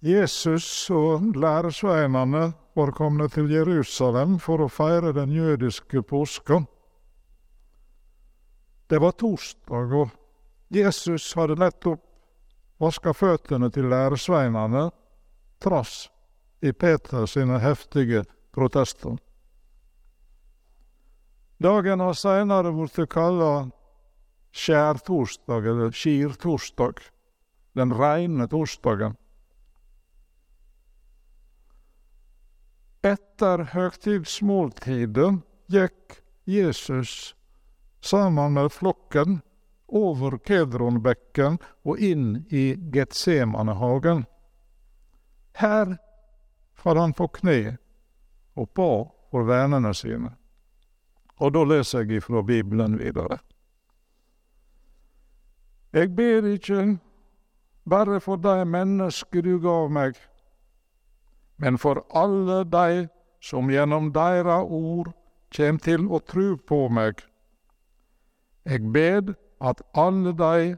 Jesus og læresveinene var kommet til Jerusalem for å feire den jødiske påska. Det var torsdag, og Jesus hadde nettopp vaska føttene til læresveinene, trass i Peter sine heftige protester. Dagen har seinere blitt kalla skjærtorsdag eller skirtorsdag, den reine torsdagen. Etter høgtidsmåltidet gikk Jesus sammen med flokken over Kedronbekken og inn i Getsemanehagen. Her falt han på kne og ba for vennene sine. Og da leser jeg ifra Bibelen videre. Jeg ber ikke bare for de mennesker du gav meg, men for alle de som gjennom deira ord kjem til å tru på meg. Eg bed at alle de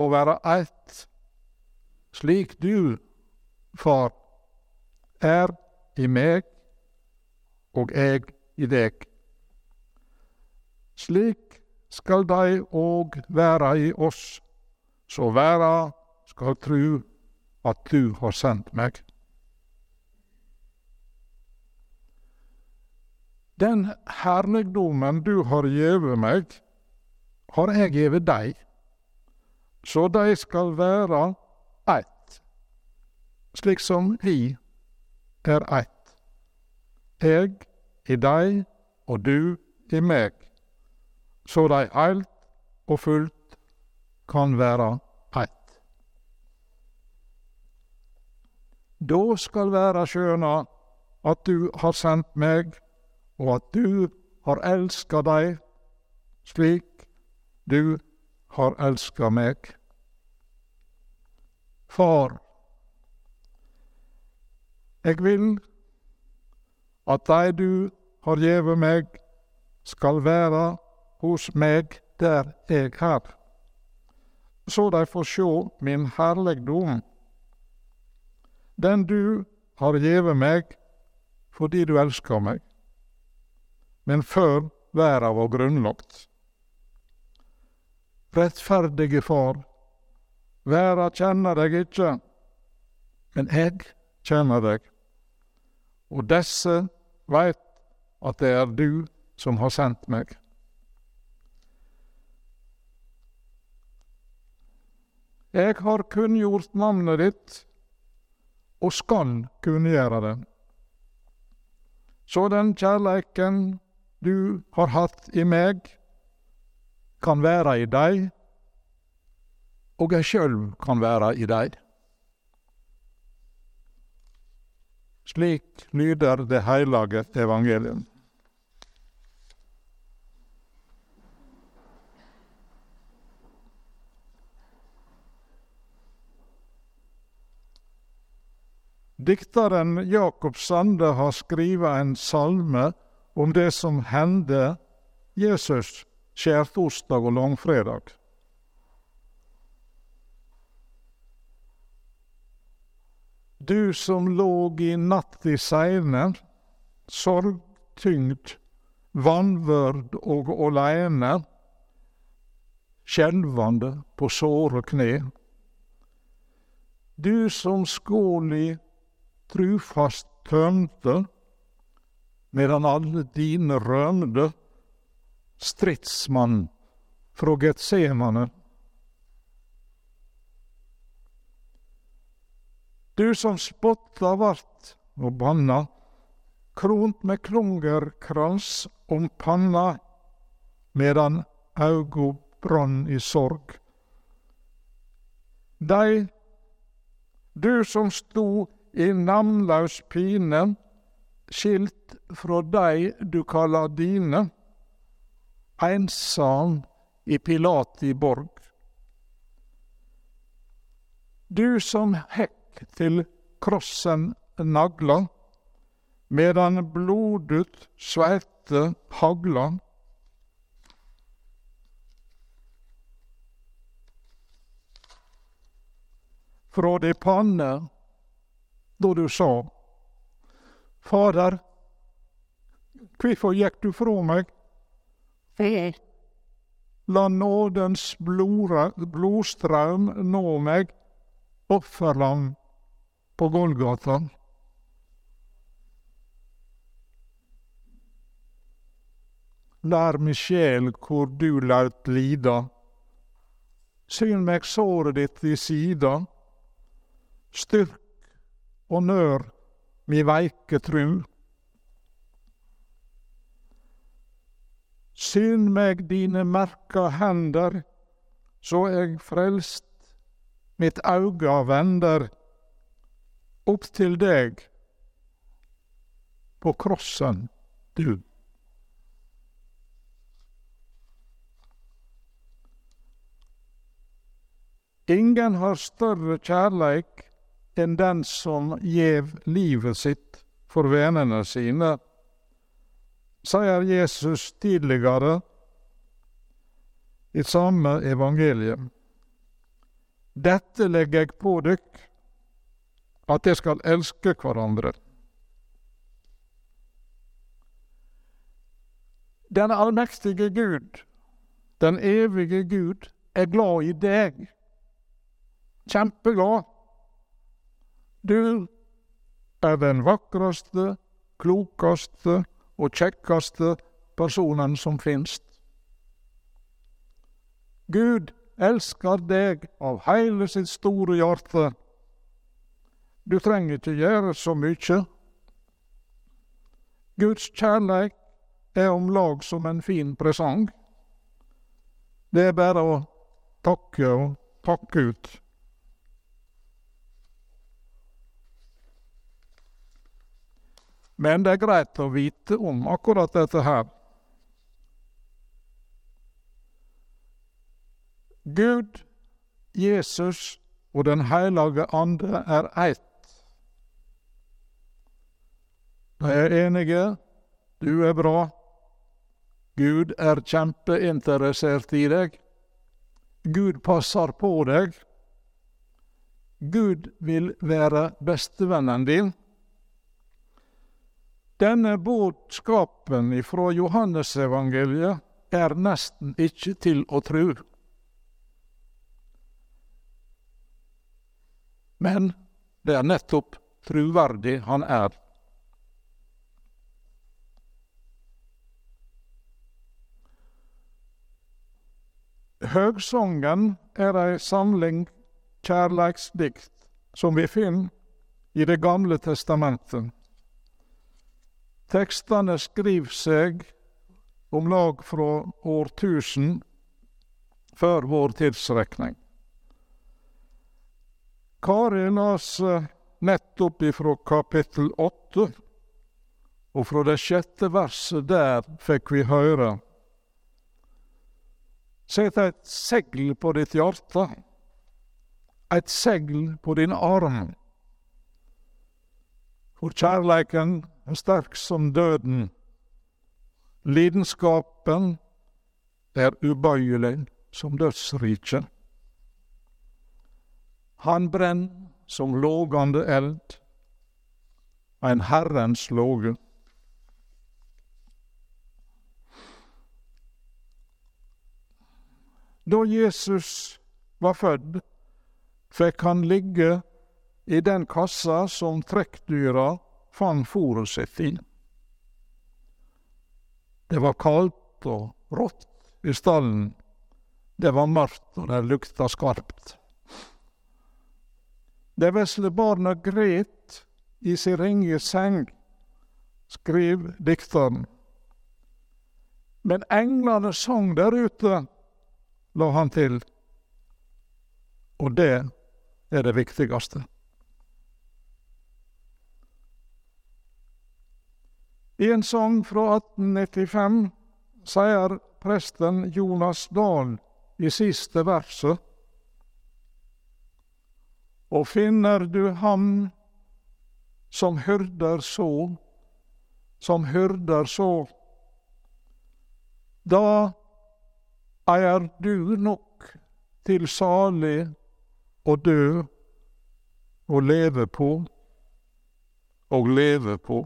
må være ett, slik du, Far, er i meg og eg i deg. Slik skal de òg være i oss, så verda skal tru at du har sendt meg. Den herligdommen du har gjeve meg, har jeg gjeve dei, så de skal være ett, slik som vi er ett. Jeg i deg og du i meg, så de heilt og fullt kan være ett. Da skal verda skjøna at du har sendt meg, og at du har elska dei slik du har elska meg. Far, jeg vil at dei du har gjeve meg, skal være hos meg der eg er, så dei får sjå min herlegdom, den du har gjeve meg fordi du elsker meg men før verda var grunnlagt. Rettferdige Far, verda kjenner deg ikke, men eg kjenner deg, og desse veit at det er du som har sendt meg. Eg har kunngjort navnet ditt, og skal kunngjøre det. Så den kjærleiken du har hatt i meg, kan være i deg, og jeg sjølv kan være i deg. Slik lyder det heilage evangelium. Dikteren Jakob Sande har skriva en salme om det som hendte Jesus skjærtorsdag og langfredag. Du som låg i natt i seine, sorgtyngd, vanvørd og åleine, skjelvande på såre kne. Du som skåli trufast tømte, medan alle dine rømde, stridsmann fra Getsemane. Du som spotta vart og banna, kront med klungerkrans om panna, medan augo brann i sorg. Dei, du som sto i namnlaus pine, skilt fra dei du kaller dine, einsam i Pilati borg. Du som hekk til krossen nagla, medan blodet sveite hagla. Fra de panne da du sa, Fader, hvorfor gikk du fra meg? La nådens blodstrøm nå meg, offerlam på Golgata. Lær mi sjel hvor du laut lida. Syn meg såret ditt i sida. Styrk og nør mi veike tru. Syn meg dine merka hender, så eg frelst mitt auga vender opp til deg på krossen, du. Ingen har større kjærleik enn den som gjev livet sitt for vennene sine, sier Jesus tidligere i samme evangelium. Dette legger jeg på dykk, at dere skal elske hverandre. Den allmektige Gud, den evige Gud, er glad i deg kjempeglad. Du er den vakreste, klokeste og kjekkeste personen som finst. Gud elsker deg av heile sitt store hjerte. Du trenger ikke gjøre så mykje. Guds kjærleik er om lag som en fin presang. Det er bare å takke og pakke ut. Men det er greit å vite om akkurat dette her. Gud, Jesus og Den hellige ande er ett. De er enige. Du er bra. Gud er kjempeinteressert i deg. Gud passer på deg. Gud vil være bestevennen din. Denne budskapen ifra Johannesevangeliet er nesten ikke til å tru. Men det er nettopp truverdig han er. Høgsongen er ei samling kjærleiksdikt som vi finner i Det gamle testamentet. Tekstene skriver seg om lag fra årtusen før vår tidsrekning. Kari las nettopp ifra kapittel åtte, og fra det sjette verset der fikk vi høre Sett et segl på ditt hjerte, et segl på din arm. For kjærleiken er sterk som døden. Lidenskapen er ubøyelig som dødsriket. Han brenner som lågande eld, ein Herrens låge. Da Jesus var fødd, fikk han ligge i den kassa som trekkdyra fant fôret sitt i. Det var kaldt og rått i stallen. Det var mørkt, og det lukta skarpt. Det vesle barna gret i sin ringe seng, skriver dikteren. Men englene sang der ute, la han til. Og det er det viktigste. I en sang fra 1895 sier presten Jonas Dahl i siste verset Og finner du ham som hyrder så, som hyrder så, da er du nok til salig å dø og leve på og leve på.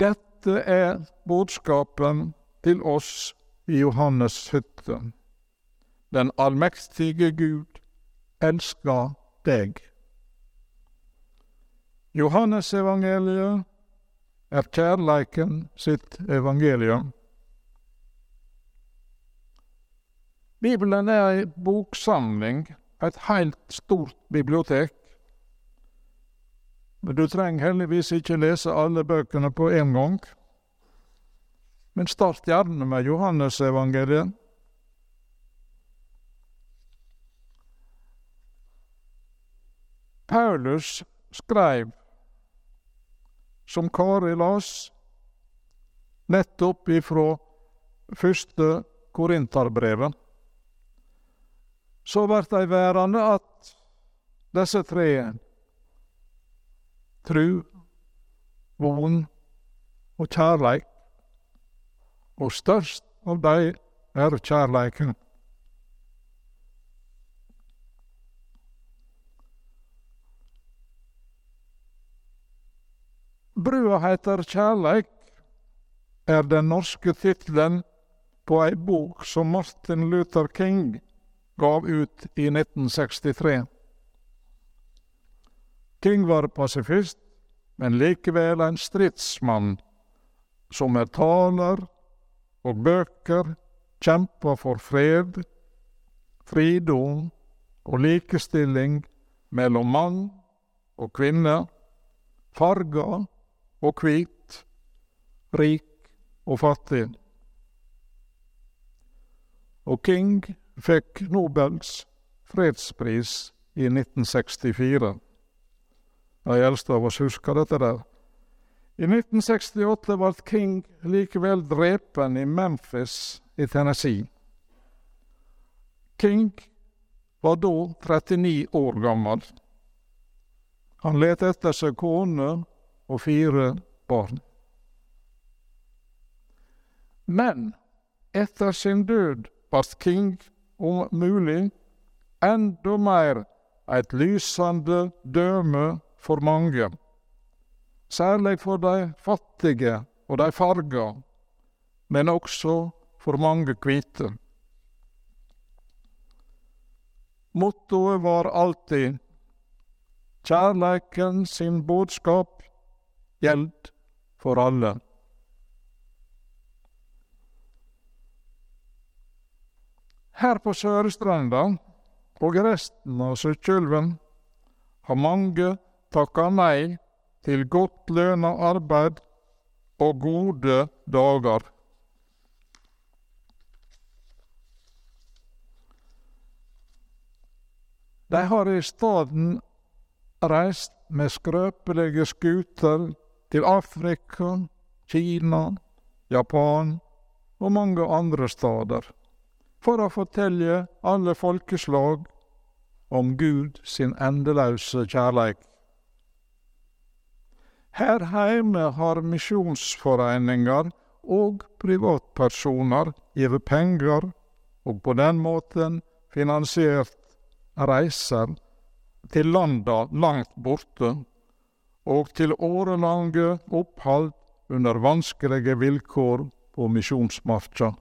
Dette er budskapen til oss i Johannes hytte. Den allmektige Gud elsker deg. Johannesevangeliet er kjærleiken sitt evangelium. Bibelen er ei boksamling, et heilt stort bibliotek. Men du trenger heldigvis ikke lese alle bøkene på en gang. Men start gjerne med Johannesevangeliet. Paulus skrev, som Kari las, nettopp ifra første Korinterbrevet. Så vert dei værande at disse tre tru, von og kjærleik, og størst av dei er kjærleiken. Brua heter Kjærleik er den norske tittelen på ei bok som Martin Luther King gav ut i 1963. King var pasifist, men likevel en stridsmann, som med taler og bøker kjempa for fred, fridom og likestilling mellom mann og kvinne, farger og hvit, rik og fattig. Og King fikk Nobels fredspris i 1964. De eldste av oss husker dette der. I 1968 ble King likevel drepen i Memphis i Tennessee. King var da 39 år gammel. Han let etter seg kone og fire barn. Men etter sin død ble King om mulig enda mer et lysende døme for mange, særlig for de fattige og de farga, men også for mange hvite. Mottoet var alltid kjærleiken sin budskap gjeld for alle. Her på Sørstranda og resten av Sykkylven har mange takka nei til godt lønna arbeid og gode dager. De har i staden reist med skrøpelige skuter til Afrika, Kina, Japan og mange andre steder, for å fortelle alle folkeslag om Gud sin endeløse kjærleik. Her heime har misjonsforeiningar og privatpersonar gjeve penger og på den måten finansiert reiser til landa langt borte og til årelange opphold under vanskelige vilkår på misjonsmarka.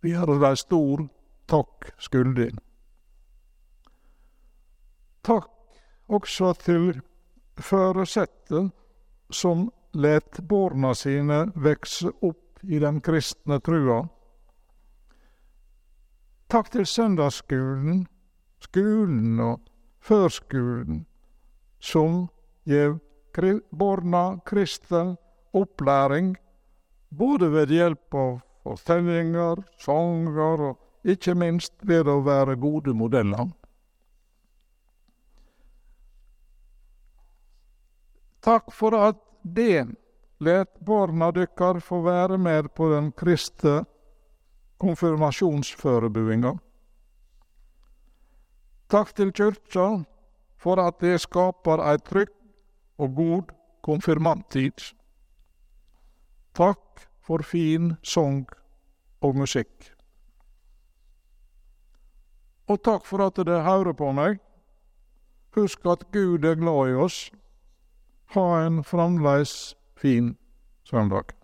Vi er dei stor takk skyldig. Takk også til føresette som let borna sine vekse opp i den kristne trua. Takk til søndagsskolen, skolen og førskolen, som gjev borna kristen opplæring, både ved hjelp av fortellinger, sanger og ikke minst ved å være gode modeller. Takk for at det let barna dykkar få være med på den kristne konfirmasjonsførebuinga. Takk til kyrkja for at det skaper ei trygg og god konfirmanttid. Takk for fin sang og musikk. Og takk for at dere hører på meg. Husk at Gud er glad i oss. Ha en fremdeles fin søndag.